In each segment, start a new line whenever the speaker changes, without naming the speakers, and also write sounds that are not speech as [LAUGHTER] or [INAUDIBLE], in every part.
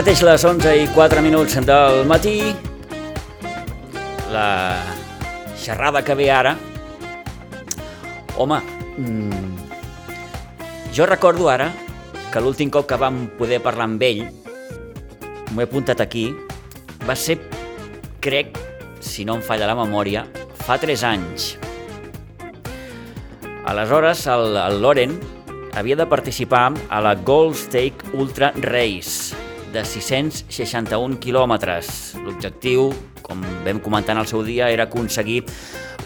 Mateix les 11 i 4 minuts del matí. La xerrada que ve ara. Home, mm, jo recordo ara que l'últim cop que vam poder parlar amb ell, m'ho he apuntat aquí, va ser, crec, si no em falla la memòria, fa 3 anys. Aleshores, el, el Loren havia de participar a la Gold Stake Ultra Race de 661 quilòmetres. L'objectiu, com vam comentar en el seu dia, era aconseguir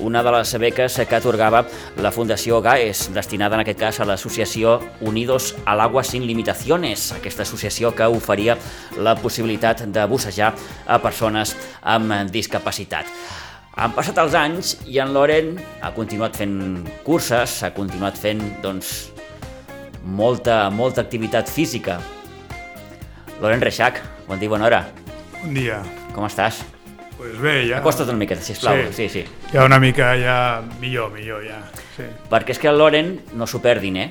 una de les beques que atorgava la Fundació GAES, destinada en aquest cas a l'associació Unidos al Agua Sin Limitaciones, aquesta associació que oferia la possibilitat de bussejar a persones amb discapacitat. Han passat els anys i en Loren ha continuat fent curses, ha continuat fent doncs, molta, molta activitat física. Loren Reixac, bon dia, bona hora.
Bon dia.
Com estàs?
Pues bé, ja...
Acosta't una miqueta, sisplau. Sí, sí. sí.
Ja una mica, ja... Millor, millor, ja. Sí.
Perquè és que el Loren, no s'ho perdin, eh?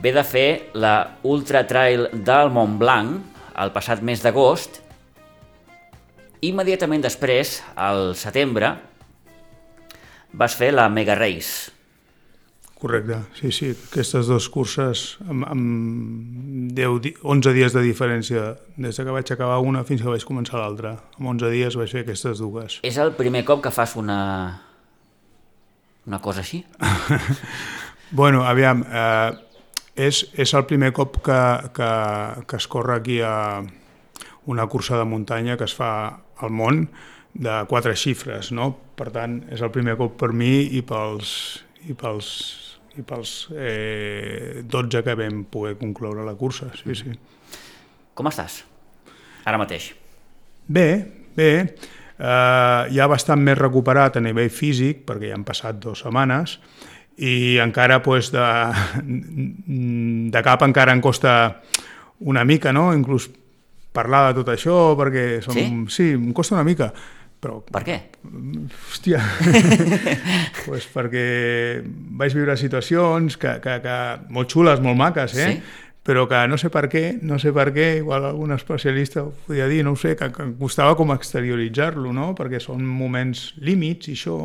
Ve de fer la Ultra Trail del Mont Blanc el passat mes d'agost. Immediatament després, al setembre, vas fer la Mega Race.
Correcte, sí, sí. Aquestes dues curses amb, amb 10, di- 11 dies de diferència des que vaig acabar una fins que vaig començar l'altra. En 11 dies vaig fer aquestes dues.
És el primer cop que fas una... una cosa així? [LAUGHS]
Bueno, aviam, eh, és, és el primer cop que, que, que es corre aquí a una cursa de muntanya que es fa al món de quatre xifres, no? Per tant, és el primer cop per mi i pels, i pels, i pels eh, 12 que vam poder concloure la cursa, sí, sí.
Com estàs? Ara mateix.
Bé, bé, eh, ja bastant més recuperat a nivell físic, perquè ja han passat dues setmanes, i encara pues, de, de cap encara em costa una mica, no? Inclús parlar de tot això, perquè som...
Sí?
sí em costa una mica, però
Per què?
Hòstia, [LAUGHS] pues perquè vaig viure situacions que, que, que molt xules, molt maques, eh?
Sí?
però que no sé per què, no sé per què, igual algun especialista ho podia dir, no ho sé, que, que costava com exterioritzar-lo, no? perquè són moments límits i això,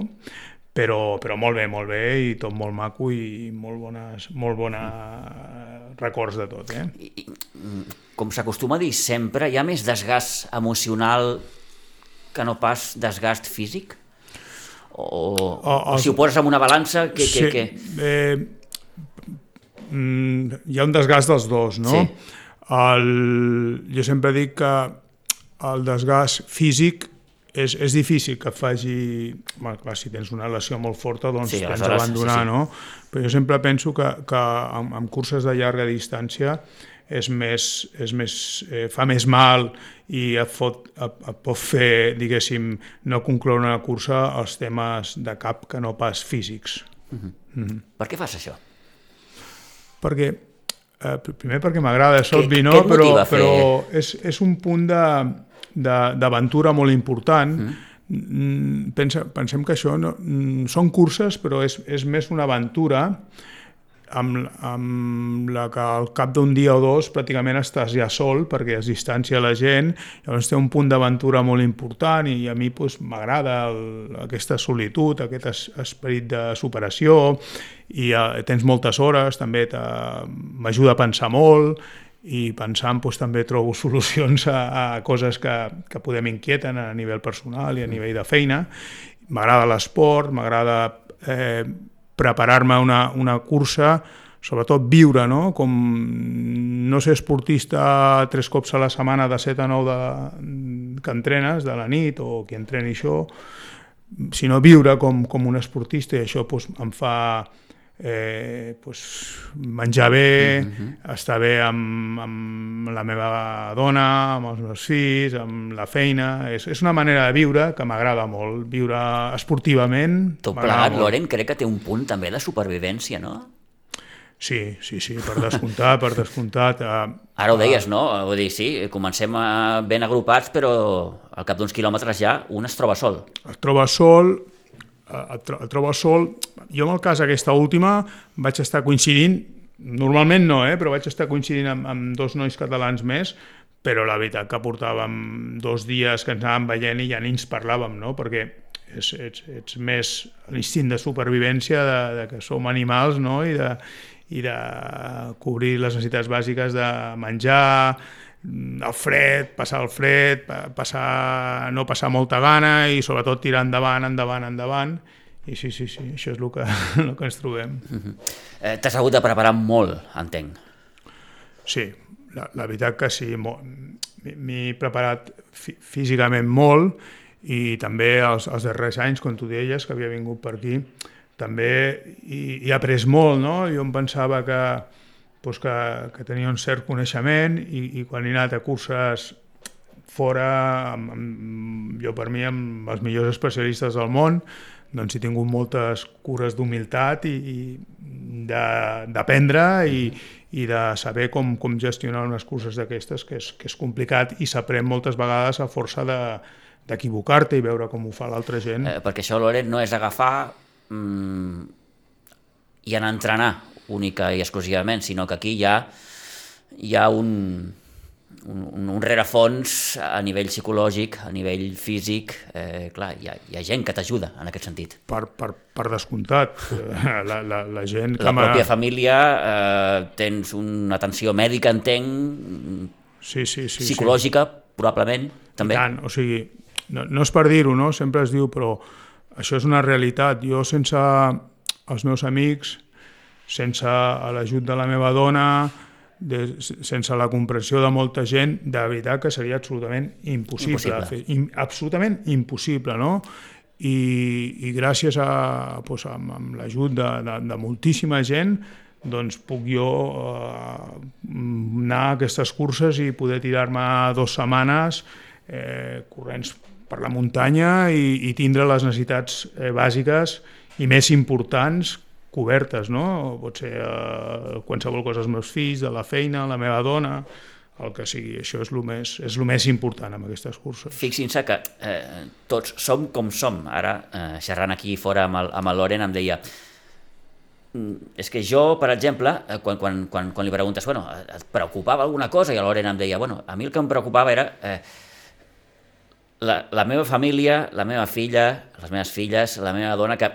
però, però molt bé, molt bé, i tot molt maco i molt bones, molt bona records de tot. Eh?
I, i, mm, com s'acostuma a dir sempre, hi ha més desgast emocional que no pas desgast físic? O, o, o, si ho poses en una balança, que, que, que...
Eh, mm, hi ha un desgast dels dos, no?
Sí.
El, jo sempre dic que el desgast físic és, és difícil que et faci... Bueno, clar, si tens una lesió molt forta, doncs
Sí,
sí, tens d'abandonar,
sí, sí.
no? Però jo sempre penso que, que amb, amb curses de llarga distància és més, és més, eh, fa més mal i et pot, et, et pot fer, diguéssim, no concloure una cursa els temes de cap que no pas físics.
Per què fas això?
perquè eh, pr- primer perquè m'agrada, és obvi, no? però,
fer?
però és, és un punt de- de- d'aventura molt important. Mm. Pensa, pensem que això no, mm, són curses, però és, és més una aventura amb, amb la que al cap d'un dia o dos pràcticament estàs ja sol perquè es distancia la gent, llavors té un punt d'aventura molt important i a mi doncs, m'agrada aquesta solitud, aquest es, esperit de superació i eh, tens moltes hores, també m'ajuda a pensar molt i pensant doncs, també trobo [LAUGHS] solucions a, a coses que, que podem inquieten a nivell personal i a nivell de feina. M'agrada l'esport, m'agrada eh, preparar-me una, una cursa sobretot viure, no? Com no ser esportista tres cops a la setmana de 7 a 9 de, que entrenes, de la nit, o qui entreni això, sinó viure com, com un esportista i això pues, em fa eh, pues, menjar bé, uh -huh. estar bé amb, amb la meva dona, amb els meus fills, amb la feina. És, és una manera de viure que m'agrada molt, viure esportivament.
Tot plegat, Loren, crec que té un punt també de supervivència, no?
Sí, sí, sí, per descomptat, per descomptat. Uh,
Ara ho deies, no? Vull dir, sí, comencem ben agrupats, però al cap d'uns quilòmetres ja un es troba sol.
Es troba sol, et, et sol. Jo en el cas aquesta última vaig estar coincidint, normalment no, eh, però vaig estar coincidint amb, amb dos nois catalans més, però la veritat que portàvem dos dies que ens anàvem veient i ja ni ens parlàvem, no? perquè és, ets, ets més l'instint de supervivència de, de que som animals no? I, de, i de cobrir les necessitats bàsiques de menjar, el fred, passar el fred, passar, no passar molta gana i sobretot tirar endavant, endavant, endavant. I sí, sí, sí, això és el que, [LAUGHS] el que ens trobem. Uh
-huh. eh, T'has hagut de preparar molt, entenc.
Sí, la, la veritat que sí. M'he preparat físicament molt i també els, els darrers anys, quan tu deies que havia vingut per aquí, també hi, hi he après molt, no? Jo em pensava que doncs que, que tenia un cert coneixement i, i quan he anat a curses fora, amb, amb, jo per mi amb els millors especialistes del món, doncs he tingut moltes cures d'humilitat i, i d'aprendre i, i de saber com, com gestionar unes curses d'aquestes, que, és, que és complicat i s'aprèn moltes vegades a força de d'equivocar-te i veure com ho fa l'altra gent.
Eh, perquè això, Loret, no és agafar mm, i anar a entrenar única i exclusivament, sinó que aquí hi ha, hi ha un, un, un rerefons a nivell psicològic, a nivell físic, eh, clar, hi ha, hi ha gent que t'ajuda en aquest sentit.
Per, per, per descomptat, la, la, la gent...
Que la pròpia família, eh, tens una atenció mèdica, entenc,
sí, sí, sí,
psicològica,
sí.
probablement, també.
I tant, o sigui, no, no és per dir-ho, no? sempre es diu, però això és una realitat. Jo sense els meus amics sense l'ajut de la meva dona, de, sense la comprensió de molta gent, de veritat que seria absolutament impossible. impossible. Fer, im, absolutament impossible, no? I, i gràcies a, doncs, amb, amb l'ajut de, de, de moltíssima gent doncs puc jo eh, anar a aquestes curses i poder tirar-me dues setmanes eh, corrents per la muntanya i, i tindre les necessitats eh, bàsiques i més importants cobertes, no? Pot ser eh, qualsevol cosa als meus fills, de la feina, la meva dona, el que sigui. Això és el més, és el més important amb aquestes curses.
Fixin-se que eh, tots som com som. Ara, eh, xerrant aquí fora amb el, amb el Loren, em deia mm, és que jo, per exemple, eh, quan, quan, quan, quan li preguntes, bueno, et preocupava alguna cosa? I Loren em deia, bueno, a mi el que em preocupava era eh, la, la meva família, la meva filla, les meves filles, la meva dona, que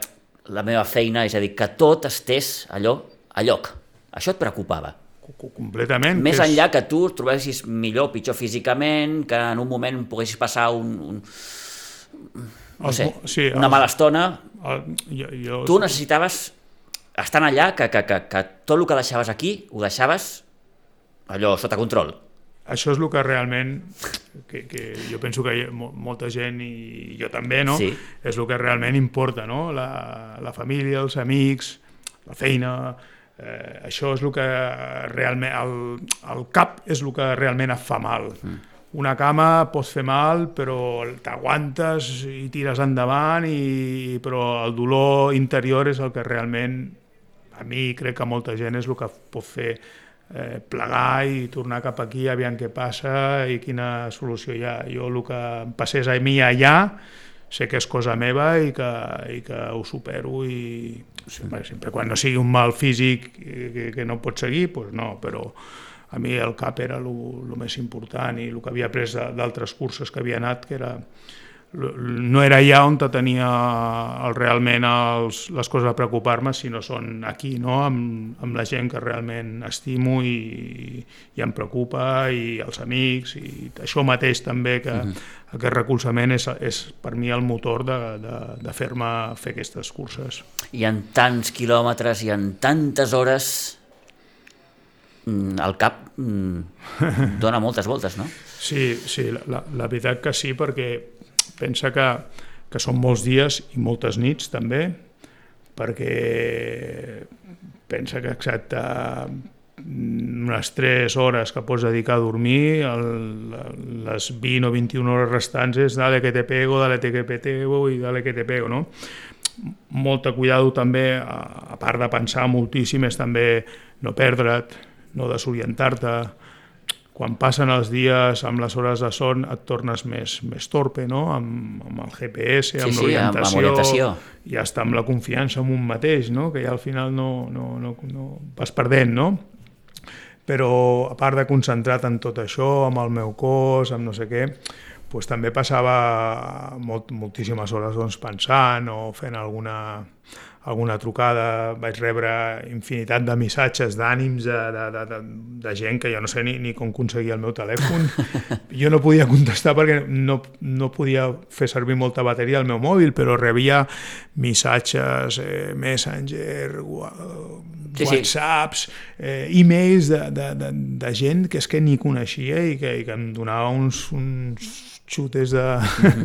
la meva feina, és a dir, que tot estés allò a lloc. Això et preocupava?
Completament.
Més enllà que tu et trobessis millor o pitjor físicament, que en un moment poguessis passar un, un no sé, sí, una els, mala estona, el, jo, jo... tu necessitaves estar allà, que, que, que, que tot el que deixaves aquí ho deixaves allò sota control.
Això és el que realment, que, que jo penso que molta gent i jo també, no? Sí. és el que realment importa, no? la, la família, els amics, la feina, eh, això és el que realment, el, el cap és el que realment et fa mal. Mm. Una cama pots fer mal, però t'aguantes i tires endavant, i, però el dolor interior és el que realment, a mi crec que molta gent és el que pot fer eh, plegar i tornar cap aquí, aviam què passa i quina solució hi ha. Jo el que em passés a mi allà sé que és cosa meva i que, i que ho supero i sempre, sempre quan no sigui un mal físic que, que no pot seguir, doncs no, però a mi el cap era el més important i el que havia après d'altres curses que havia anat, que era no era allà on tenia el, realment els, les coses a preocupar-me, sinó són aquí, no? amb, amb la gent que realment estimo i, i em preocupa, i els amics, i això mateix també, que uh. -huh. aquest recolzament és, és per mi el motor de, de, de fer-me fer aquestes curses.
I en tants quilòmetres i en tantes hores mm, el cap mm, [LAUGHS] dona moltes voltes, no?
Sí, sí, la, la, la veritat que sí, perquè pensa que, que són molts dies i moltes nits també, perquè pensa que exacte unes 3 hores que pots dedicar a dormir, el, les 20 o 21 hores restants és dale que te pego, dale que te pego i dale que te pego, no? Molta cuidado també, a, a part de pensar moltíssim, és també no perdre't, no desorientar-te, quan passen els dies amb les hores de son et tornes més, més torpe, no? amb, amb el GPS,
Sí,
amb
sí, l'orientació.
ja està amb la confiança en un mateix, no? que ja al final no, no, no, no vas perdent, no? Però a part de concentrat en tot això, amb el meu cos, amb no sé què, doncs també passava molt, moltíssimes hores doncs, pensant o fent alguna, alguna trucada, vaig rebre infinitat de missatges d'ànims de, de, de, de, de gent que jo no sé ni, ni com aconseguir el meu telèfon. [LAUGHS] Jo no podia contestar perquè no, no podia fer servir molta bateria al meu mòbil, però rebia missatges, eh, Messenger,
sí.
whatsapps, eh, e-mails de, de, de, de gent que és que ni coneixia i que, i que em donava uns, uns xutes de,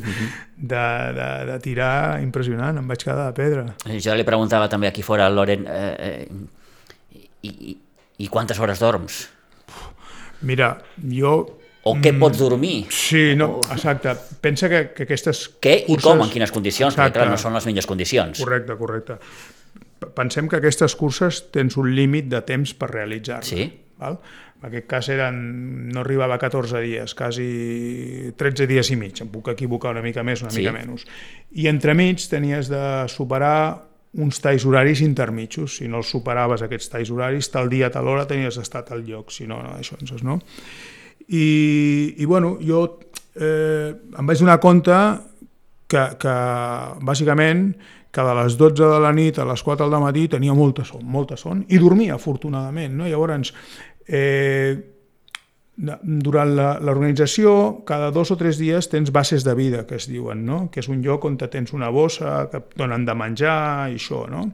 [LAUGHS] de, de, de tirar impressionant, em vaig quedar de pedra.
Jo li preguntava també aquí fora al Loren eh, eh, i, i, i quantes hores dorms?
Mira, jo...
O què pots dormir?
Sí, no, exacte. Pensa que, que aquestes
Què i
curses...
com, en quines condicions? Perquè,
Exacte.
clar, no són les millors condicions.
Correcte, correcte. Pensem que aquestes curses tens un límit de temps per realitzar-les.
Sí.
Val? En aquest cas eren, no arribava a 14 dies, quasi 13 dies i mig, em puc equivocar una mica més, una
Sí.
mica menys. I entremig tenies de superar uns talls horaris intermitjos, si no els superaves aquests talls horaris, tal dia, tal hora tenies d'estar a tal lloc, si no, no, això, doncs, no? I, i bueno, jo eh, em vaig donar compte que, que bàsicament que de les 12 de la nit a les 4 del matí tenia molta son, molta son, i dormia, afortunadament. No? Llavors, eh, durant l'organització, cada dos o tres dies tens bases de vida, que es diuen, no? que és un lloc on te tens una bossa, que et donen de menjar i això, no?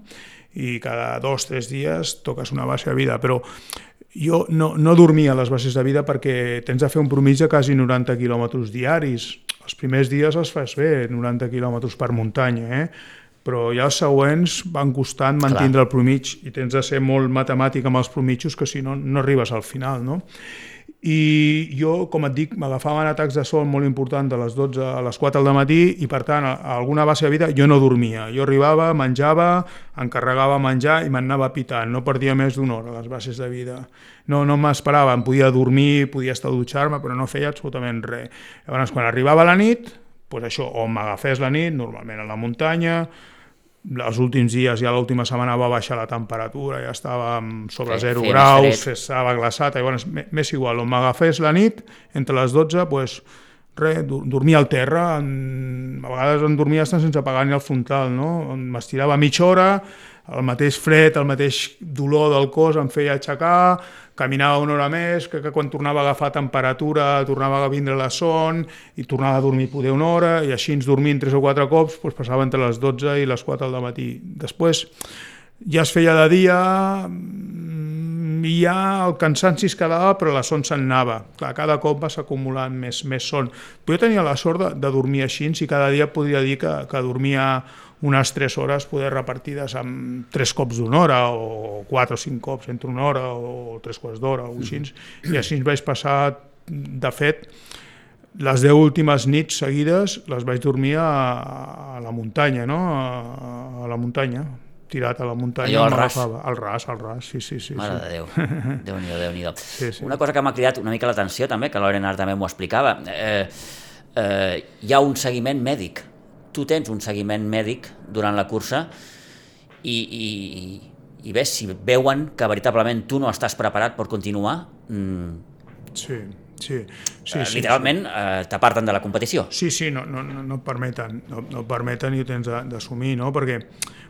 i cada dos o tres dies toques una base de vida, però jo no, no dormia a les bases de vida perquè tens de fer un promig de quasi 90 quilòmetres diaris. Els primers dies els fas bé, 90 quilòmetres per muntanya, eh? Però ja els següents van costant mantindre el promig i tens de ser molt matemàtic amb els promitjos que si no, no arribes al final. No? I jo, com et dic, m'agafaven atacs de sol molt importants de les 12 a les 4 del matí i, per tant, a alguna base de vida jo no dormia. Jo arribava, menjava, encarregava menjar i m'anava pitant. No perdia més d'una hora les bases de vida. No, no m'esperava, em podia dormir, podia estar a dutxar-me, però no feia absolutament res. Llavors, quan arribava la nit, doncs això, o m'agafés la nit, normalment a la muntanya, els últims dies, ja l'última setmana va baixar la temperatura, ja estàvem sobre
Fe-
0
feia més
graus,
fred.
estava glaçat, llavors m'é- m'és igual, on m'agafés la nit, entre les 12, doncs, res, dormia al terra, en, a vegades em dormia sense apagar ni el frontal, no? M'estirava mitja hora, el mateix fred, el mateix dolor del cos em feia aixecar, caminava una hora més, que, que quan tornava a agafar temperatura tornava a vindre la son i tornava a dormir poder una hora i així ens dormint tres o quatre cops doncs passava entre les 12 i les 4 del matí. Després ja es feia de dia mm, i ja el cansanci es quedava però la son se'n anava. Clar, cada cop vas acumulant més, més son. Però jo tenia la sort de, de dormir així i cada dia podria dir que, que dormia unes 3 hores poder repartides amb 3 cops d'una hora o 4 o 5 cops entre una hora o 3 quarts d'hora o així. I així ens vaig passar, de fet, les 10 últimes nits seguides les vaig dormir a, a la muntanya, no? A, a la muntanya, tirat a la muntanya.
Allò al ras?
Al ras, al ras, sí, sí, sí.
Mare
sí.
de Déu, [LAUGHS] Déu-n'hi-do, déu nhi déu
Sí, sí.
Una cosa que m'ha cridat una mica l'atenció també, que l'Orena també m'ho explicava, eh, eh, hi ha un seguiment mèdic. Tu tens un seguiment mèdic durant la cursa i, i, i bé, si veuen que veritablement tu no estàs preparat per continuar, mm,
Sí, sí. sí,
eh,
sí,
literalment eh, t'aparten de la competició.
Sí, sí, no, no, no, no et permeten, no, no et permeten i ho tens d'assumir, no? Perquè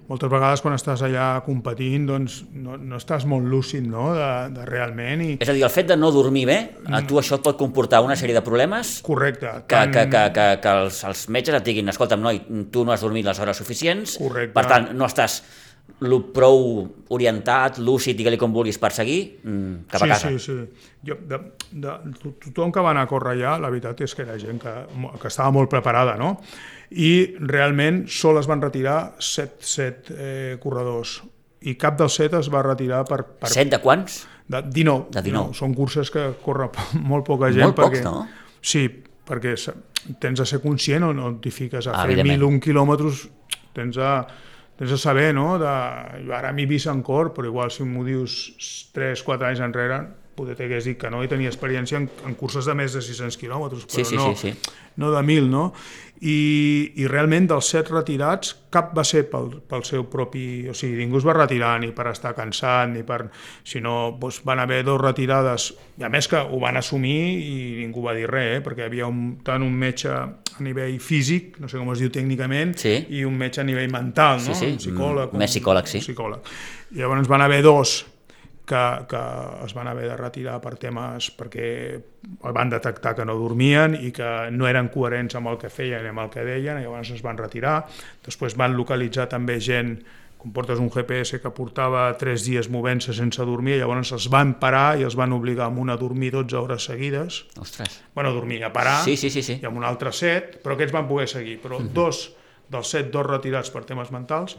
moltes vegades quan estàs allà competint doncs no, no estàs molt lúcid no? de, de realment i
És a dir, el fet de no dormir bé, a tu això et pot comportar una sèrie de problemes
correcte.
que, que, que, que, que els, els metges et diguin escolta'm, noi, tu no has dormit les hores suficients,
Correcte.
per tant, no estàs lo prou orientat, lúcid, digue-li com vulguis, per seguir mm, cap a
sí,
casa.
Sí, sí, jo, de, de, to- tothom que va anar a córrer allà, la veritat és que era gent que, que estava molt preparada, no? I realment sol es van retirar set, set eh, corredors i cap dels set es va retirar per, per
Set de quants?
de 19.
De 19.
Són curses que corre [LAUGHS] molt poca gent.
Molt pocs,
perquè,
no?
Sí, perquè tens de ser conscient o no t'hi fiques a
Ah,
fer
evidentment.
1.001 quilòmetres, tens de, tens de saber, no? De, jo ara m'hi vist en cor, però igual si m'ho dius 3-4 anys enrere, poder t'hagués dit que no i tenia experiència en, en curses de més de 600 quilòmetres,
Sí,
però
sí,
no,
sí, sí.
no de 1.000, no? I, I realment dels set retirats, cap va ser pel, pel seu propi... O sigui, ningú es va retirar ni per estar cansat, ni per... Sinó doncs, van haver dos retirades, i a més que ho van assumir i ningú va dir res, eh? perquè hi havia un, tant un metge a nivell físic, no sé com es diu tècnicament,
Sí.
i un metge a nivell mental, no?
Sí, sí,
Un psicòleg.
mm, més psicòleg, sí.
Un psicòleg. I llavors van haver dos que, que es van haver de retirar per temes perquè van detectar que no dormien i que no eren coherents amb el que feien i amb el que deien, i llavors es van retirar. Després van localitzar també gent com portes un GPS que portava tres dies movent-se sense dormir, llavors els van parar i els van obligar amb una a dormir 12 hores seguides.
Ostres.
Bueno, a dormir, a parar,
Sí, sí, sí, sí.
i amb un altre set, però aquests van poder seguir. Però dos dels set, dos retirats per temes mentals,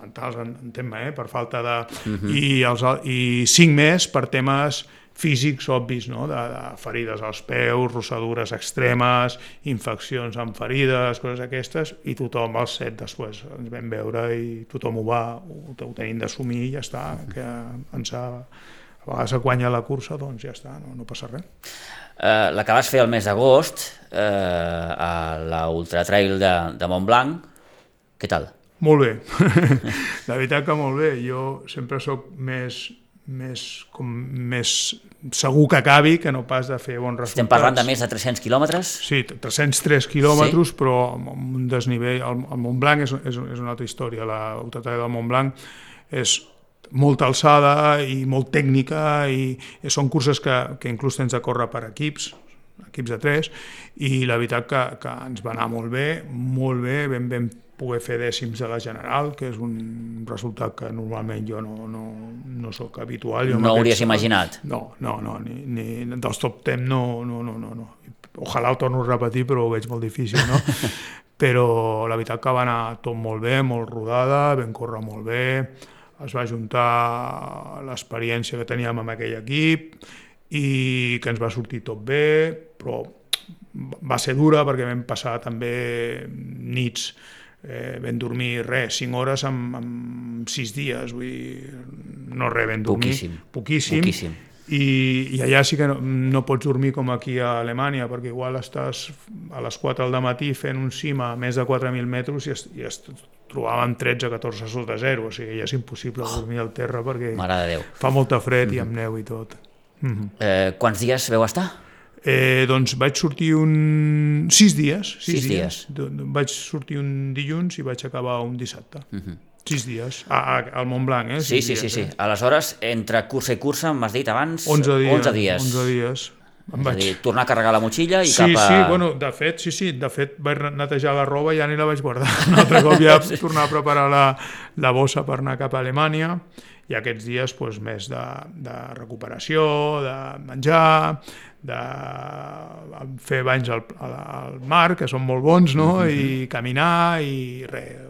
mentals, en- entenc-me, eh? per falta de... I, els, al- I cinc més per temes físics obvis, no? de, de ferides als peus, rossadures extremes, infeccions amb ferides, coses aquestes, i tothom, els set, després ens vam veure i tothom ho va, ho, ho tenim d'assumir i ja està, que ens ha, a vegades et guanya la cursa, doncs ja està, no, no passa res.
Eh, la que vas fer el mes d'agost eh, a la Ultra Trail de, de Montblanc, què tal?
Molt bé, [LAUGHS] la veritat que molt bé. Jo sempre sóc més, més, com, més segur que acabi que no pas de fer bons resultats.
Estem parlant de més de 300 quilòmetres?
Sí, 303 quilòmetres, sí. però amb un desnivell... El, el Montblanc és, és, és una altra història. La Ultratrail del Montblanc és molta alçada i molt tècnica i, i són curses que, que inclús tens de córrer per equips, equips de tres, i la veritat que, que ens va anar molt bé, molt bé, vam, vam poder fer dècims de la General, que és un resultat que normalment jo no, no, no sóc habitual. Jo
No hauries imaginat?
No, no, no, ni, ni dels top 10 no, no, no, no, no. Ojalà ho torno a repetir, però ho veig molt difícil, no? [LAUGHS] però la veritat que va anar tot molt bé, molt rodada, vam córrer molt bé, es va juntar l'experiència que teníem amb aquell equip i que ens va sortir tot bé, però va ser dura perquè vam passar també nits eh, vam dormir res, 5 hores en, en 6 dies, vull dir, no res, vam dormir
Poquíssim.
poquíssim,
Poquíssim.
I, i allà sí que no, no pots dormir com aquí a Alemanya, perquè igual estàs a les 4 del matí fent un cim a més de 4.000 metres i es, i es trobàvem 13-14 sota zero, o sigui, ja és impossible dormir al terra perquè fa molta fred i amb neu i tot. Mm -hmm.
Eh, quants dies veu estar?
Eh, doncs vaig sortir un... sis dies.
Sis dies.
Do- Vaig sortir un dilluns i vaig acabar un dissabte. Sis dies. A, a, al Montblanc, eh?
Mhm. Sí,
Sis
sí, sí,
dies,
sí.
Eh?
Aleshores, entre cursa i cursa, m'has dit abans...
11 dies.
11 dies.
11 dies. Em
És a dir, tornar a carregar la motxilla i
Sí,
cap a...
sí, bueno, de fet, sí, sí, de fet vaig netejar la roba i ja ni la vaig guardar. [LAUGHS] Un altre cop ja [LAUGHS] tornar a preparar la, la bossa per anar cap a Alemanya i aquests dies doncs, més de, de recuperació, de menjar, de fer banys al, al, al mar, que són molt bons, no? i caminar i res,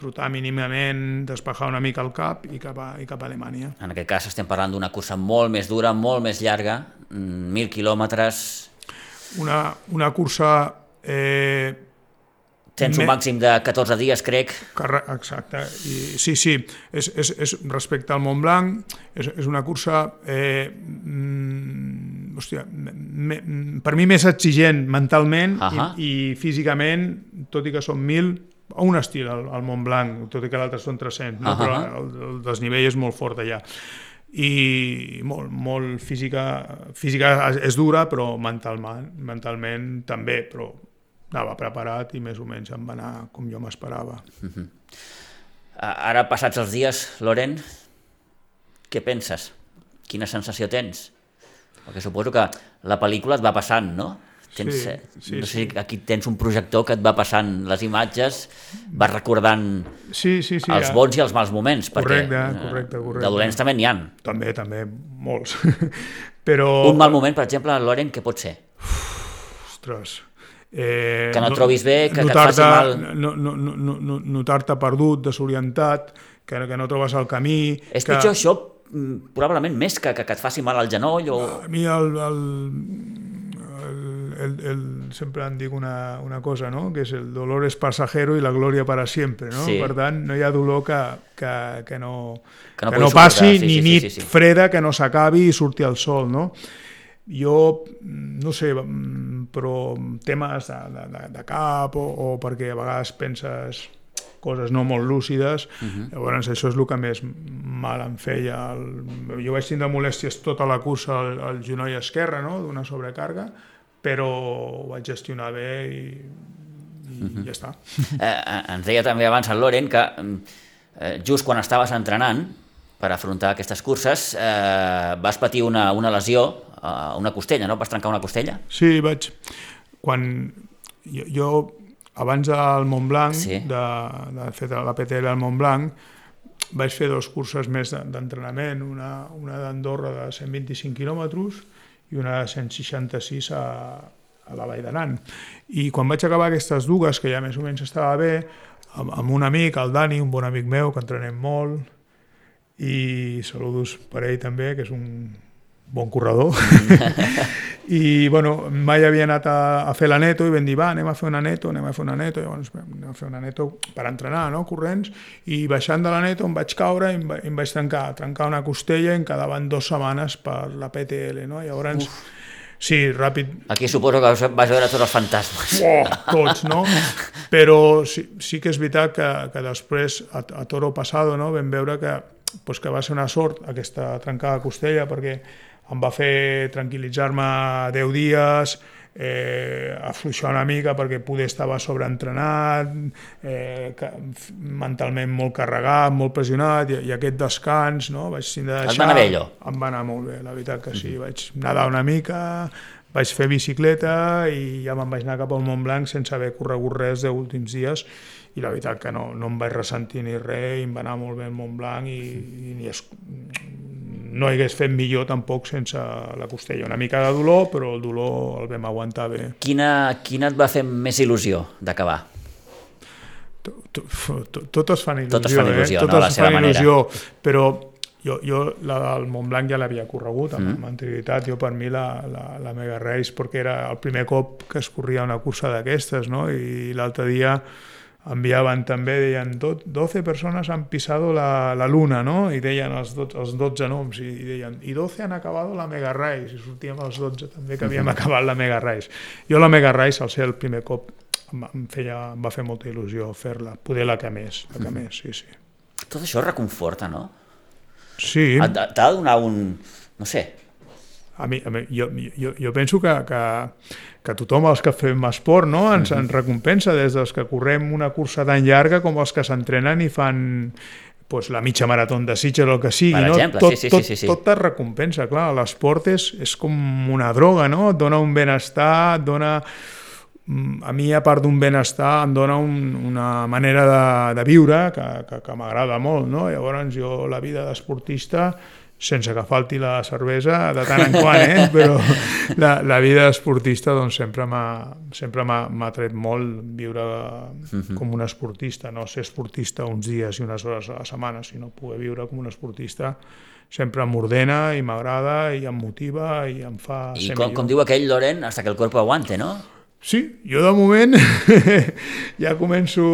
trotar mínimament, despejar una mica el cap i cap a, i cap a Alemanya.
En aquest cas estem parlant d'una cursa molt més dura, molt més llarga, mm, 1.000 quilòmetres,
Una, una cursa eh,
tens un màxim de 14 dies, crec.
Exacte. I, sí, sí, és, és, és respecte al Mont Blanc, és, és una cursa, eh, mm, hòstia, me, per mi més exigent mentalment
Ahà.
i, i físicament, tot i que són 1.000, a un estil al, al Mont Blanc, tot i que l'altre són 300, no?
Ahà.
però el, el desnivell és molt fort allà i molt, molt física, física és dura, però mentalment, mentalment també, però anava preparat i més o menys em va anar com jo m'esperava.
A- Ara, passats els dies, Loren, què penses? Quina sensació tens? Perquè suposo que la pel·lícula et va passant, no? tens,
Sí,
eh,
sí,
no sé
sí.
aquí tens un projector que et va passant les imatges, va recordant
Sí, sí, sí.
els
ja.
bons i els mals moments, perquè
Correcte,
eh,
correcte, correcte.
de dolents també n'hi ha.
També, també, molts. [LAUGHS] Però...
Un mal moment, per exemple, Loren, què pot ser?
Ostres. Eh,
Que no et trobis bé, que- que et faci mal.
No, no, no, no, no, notar-te perdut, desorientat, que, que no trobes el camí...
És
que...
pitjor això, mm, probablement més que, que, que et faci mal al genoll o...
A mi el, el, el, el, el, sempre em dic una, una cosa, no? que és el dolor és passajero i la glòria para siempre. No?
Sí.
Per tant, no hi ha dolor que, que, que no,
Que no
que no passi,
sí,
ni
sí, sí,
nit
sí, sí.
freda que no s'acabi i surti el sol. No? Jo, no sé, mm, però temes de, de, de, de cap o, o perquè a vegades penses coses no molt lúcides, uh
Mhm.
-huh. llavors això és el que més mal em feia. El... Jo vaig tindre molèsties tota la cursa al, al genoll esquerre, no?, d'una sobrecàrrega, però ho vaig gestionar bé i, i uh -huh. ja està.
Eh, eh, ens deia també abans el Loren que mm, eh, just quan estaves entrenant per afrontar aquestes curses eh, vas patir una, una lesió a una costella, no? Vas trencar una costella?
Sí, vaig... Quan jo, jo abans del Montblanc,
Sí.
sí. de, de fer la PTL al Montblanc, vaig fer dos curses més de- d'entrenament, una, una d'Andorra de 125 quilòmetres i una de 166 a, a la Vall d'Aran. I quan vaig acabar aquestes dues, que ja més o menys estava bé, amb, amb un amic, el Dani, un bon amic meu, que entrenem molt, i saludos per ell també, que és un bon corredor. [LAUGHS] I, bueno, mai havia anat a, a fer la neto i vam dir, va, anem a fer una neto, anem a fer una neto, llavors anem a fer una neto per entrenar, no?, corrents, i baixant de la neto em vaig caure i em, va, em vaig trencar, trencar una costella i em quedaven dues setmanes per la PTL, no?, llavors... Uf. Sí, ràpid,
Aquí suposo que vas vas veure tots els fantasmes.
oh, tots, no? Però sí, sí que és veritat que, que després, a, a Toro Passado, no, vam veure que, pues, que va ser una sort aquesta trencada de costella, perquè em va fer tranquil·litzar-me 10 dies, eh, afluixar una mica perquè poder estava sobreentrenat, eh, que, mentalment molt carregat, molt pressionat, i, i aquest descans, no? Vaig tindre de
Et va
deixar...
anar bé allò?
Em va anar molt bé, la veritat que sí. Vaig nedar una mica, vaig fer bicicleta i ja me'n vaig anar cap al Montblanc sense haver corregut res de últims dies i la veritat que no, no em vaig ressentir ni res i em va anar molt bé el Montblanc i, i ni es, no hagués fet millor tampoc sense la costella. Una mica de dolor, però el dolor el vam aguantar bé.
Quina, quina et va fer més il·lusió d'acabar?
To- to- to- Totes fan il·lusió,
Totes fan il·lusió,
eh?
no?
Totes fan
manera.
il·lusió, però jo, jo la del Montblanc ja l'havia corregut amb,
Mm.
mm. amb anterioritat, jo per mi la, la, la Mega Race, perquè era el primer cop que es corria una cursa d'aquestes, no? i l'altre dia enviaven també, deien, "Do- 12 persones han pisado la, la luna, no? i deien els, do, els 12 noms, i, i deien, i 12 han acabado la Mega Race, i sortíem els 12 també que havíem acabat la Mega Race. Jo la Mega Race, al ser el primer cop, em, em, feia, em va fer molta il·lusió fer-la, poder la que més, la que més, sí, sí.
Tot això reconforta, no?
Sí,
T'ha de donar un... no sé,
a mi, a mi jo, jo, jo penso que, que, que tothom, els que fem esport, no, ens, ens recompensa des dels que correm una cursa tan llarga com els que s'entrenen i fan pues, la mitja marató de Sitges o el que sigui.
Per
no?
exemple,
tot,
sí, sí,
tot,
sí, sí, sí.
Tot et recompensa, clar. L'esport és, és com una droga, no? Et dona un benestar, et dona mm, a mi, a part d'un benestar, em dona un, una manera de, de viure que, que, que m'agrada molt, no? Llavors, jo la vida d'esportista, sense que falti la cervesa de tant en quant, eh? [LAUGHS] però la, la vida d'esportista doncs, sempre m'ha tret molt viure com un esportista, no ser esportista uns dies i unes hores a la setmana, sinó poder viure com un esportista sempre m'ordena i m'agrada i em motiva i em fa
i com,
millor.
com diu aquell Loren, hasta que el cuerpo aguante, no?
Sí, jo de moment [LAUGHS] ja començo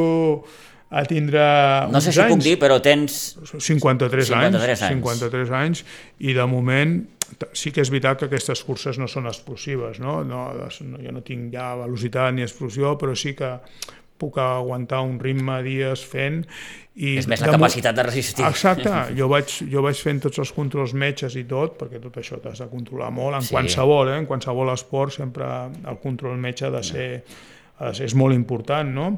a tindre
No sé si puc
anys.
dir, però tens...
53,
53
anys,
anys.
53 anys, i de moment sí que és veritat que aquestes curses no són explosives, no? No, jo no tinc ja velocitat ni explosió, però sí que puc aguantar un ritme dies fent i
És més la
de
capacitat de resistir.
Exacte, [LAUGHS] jo vaig, jo vaig fent tots els controls metges i tot, perquè tot això t'has de controlar molt, en
Sí.
qualsevol, eh? en qualsevol esport sempre el control metge ha de ser és, molt important, no?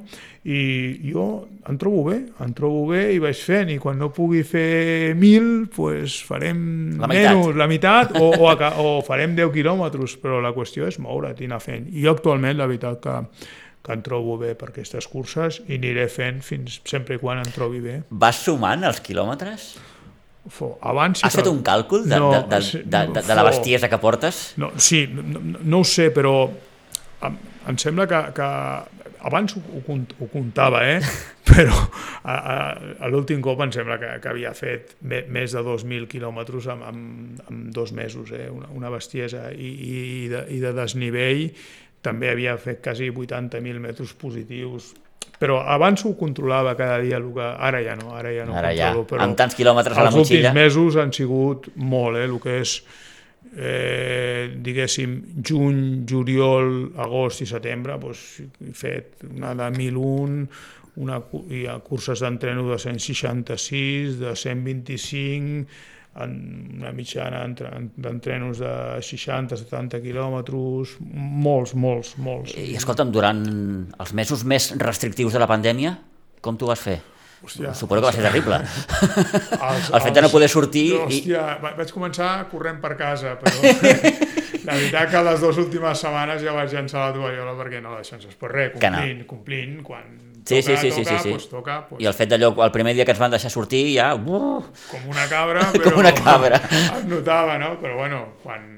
I jo em trobo bé, em trobo bé i vaig fent, i quan no pugui fer 1.000, pues farem
La meitat.
menys, la meitat, o, o, o farem 10 quilòmetres, però la qüestió és moure't i anar fent. I jo actualment, la veritat que, que em trobo bé per aquestes curses i aniré fent fins sempre i quan em trobi bé.
Vas sumant els quilòmetres?
Fo, abans
Has
que-
fet un càlcul de,
No,
de, de, de, de, de la bestiesa que portes?
No, sí, no, no, ho sé, però em, em sembla que, que abans ho, ho, ho comptava, eh? [LAUGHS] però a, a, a l'últim cop em sembla que, que havia fet me, més de 2.000 quilòmetres en, en, en dos mesos, eh? una, una bestiesa, i, i, i, de, i de desnivell també havia fet quasi 80.000 metres positius, però abans ho controlava cada dia, el que ara ja no, ara ja no
Ara ja,
controlo, però
amb tants quilòmetres a la
els
motxilla.
últims mesos han sigut molt, eh, el que és eh, diguéssim, juny, juliol, agost i setembre, doncs, he fet una de 1001, una, hi ha curses d'entreno de 166, de 125, en una mitjana entre- d'entrenos de 60-70 quilòmetres, molts, molts, molts.
I escolta'm, durant els mesos més restrictius de la pandèmia, com t'ho vas fer?
Hòstia,
Suposo que va ser terrible. [LAUGHS]
Els,
El fet de no poder sortir
Hòstia, i... vaig començar corrent per casa, però [LAUGHS] la veritat que les dues últimes setmanes ja vaig llançar la tovallola perquè no deixen Però res,
Que no.
complint, complint, quan
Sí,
toca,
sí, sí, sí,
toca,
sí, sí.
Pues toca, pues,
I el fet d'allò, el primer dia que ens van deixar sortir, ja... Uh,
com una cabra, [LAUGHS]
Com
però
una cabra. [LAUGHS]
es notava, no? Però bueno, quan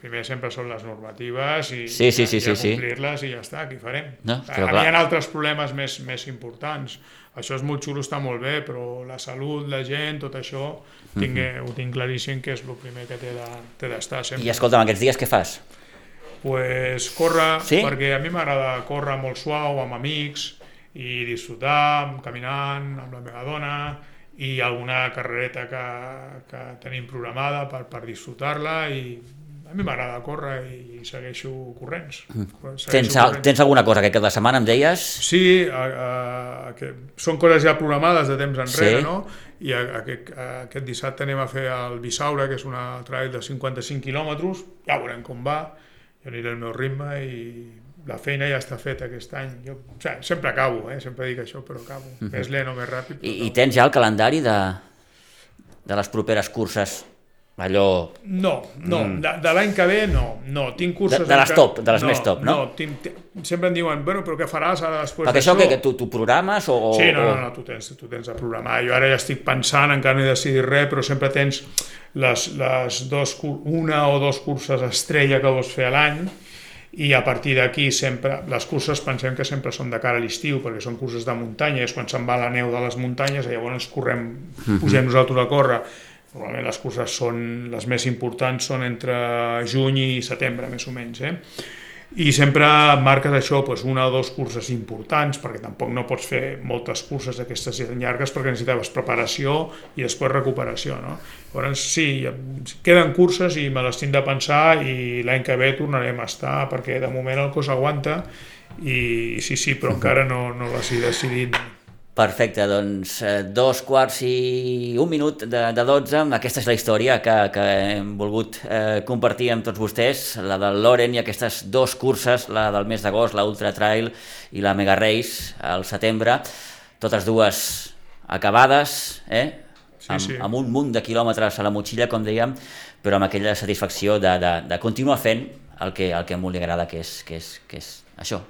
primer sempre són les normatives i,
Sí, sí, sí,
i
sí, sí.
complir-les i ja està, què farem?
No, però
a
clar.
hi ha altres problemes més, més importants. Això és molt xulo, està molt bé, però la salut, la gent, tot això, tinc,
Mhm.
ho tinc claríssim que és el primer que té de- d'estar sempre.
I escolta'm, aquests dies què fas?
pues, córrer,
Sí?
perquè a mi m'agrada córrer molt suau, amb amics, i disfrutar, caminant, amb la meva dona, i alguna carrereta que, que tenim programada per, per disfrutar-la, i a mi m'agrada córrer i segueixo corrents. Segueixo
Mm. Tens, al-
corrents.
tens alguna cosa que cada setmana em deies?
Sí, a, a, que són coses ja programades de temps enrere,
Sí.
no? I a, a, a, aquest dissabte anem a fer el Bisaure, que és una trail de 55 quilòmetres, ja veurem com va, jo aniré al meu ritme i la feina ja està feta aquest any. Jo, o sigui, sempre acabo, eh? sempre dic això, però acabo. Més lent o més ràpid.
I, I tens ja el calendari de, de les properes curses? Allò...
No, no, de, de l'any que ve no, no, tinc curses...
Mm. De- de les top, de les més top, no?
No, tinc, sempre em diuen, bueno, però què faràs ara després
Perquè això que, que tu, tu programes o...
Sí, no, no, no, tu tens, tu tens de programar. Jo ara ja estic pensant, encara no he decidit res, però sempre tens les, les dos, una o dos curses estrella que vols fer a l'any i a partir d'aquí sempre, les curses pensem que sempre són de cara a l'estiu perquè són curses de muntanya, és quan se'n va la neu de les muntanyes i llavors correm, pugem nosaltres a córrer. Normalment les curses són, les més importants són entre juny i setembre, més o menys, eh? I sempre marques això, doncs una o dues curses importants, perquè tampoc no pots fer moltes curses d'aquestes llargues perquè necessitaves preparació i després recuperació. No? Llavors, sí, queden curses i me les tinc de pensar i l'any que ve tornarem a estar perquè de moment el cos aguanta i sí, sí, però encara no, no les he decidit.
Perfecte, doncs eh, dos quarts i un minut de, de 12, aquesta és la història que, que hem volgut eh, compartir amb tots vostès, la del Loren i aquestes dos curses, la del mes d'agost, la Ultra Trail i la Mega Race al setembre, totes dues acabades, eh?
Sí,
amb,
sí.
amb un munt de quilòmetres a la motxilla, com dèiem, però amb aquella satisfacció de, de, de continuar fent el que, el que a molt li agrada, que és, que és, que és això,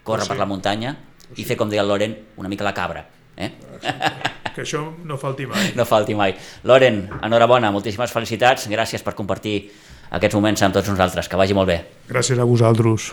córrer
Sí.
per la muntanya i fer, com deia el Loren, una mica la cabra. Eh?
Que això no falti mai. [LAUGHS]
No falti mai. Loren, enhorabona, moltíssimes felicitats, gràcies per compartir aquests moments amb tots nosaltres, que vagi molt bé.
Gràcies a vosaltres.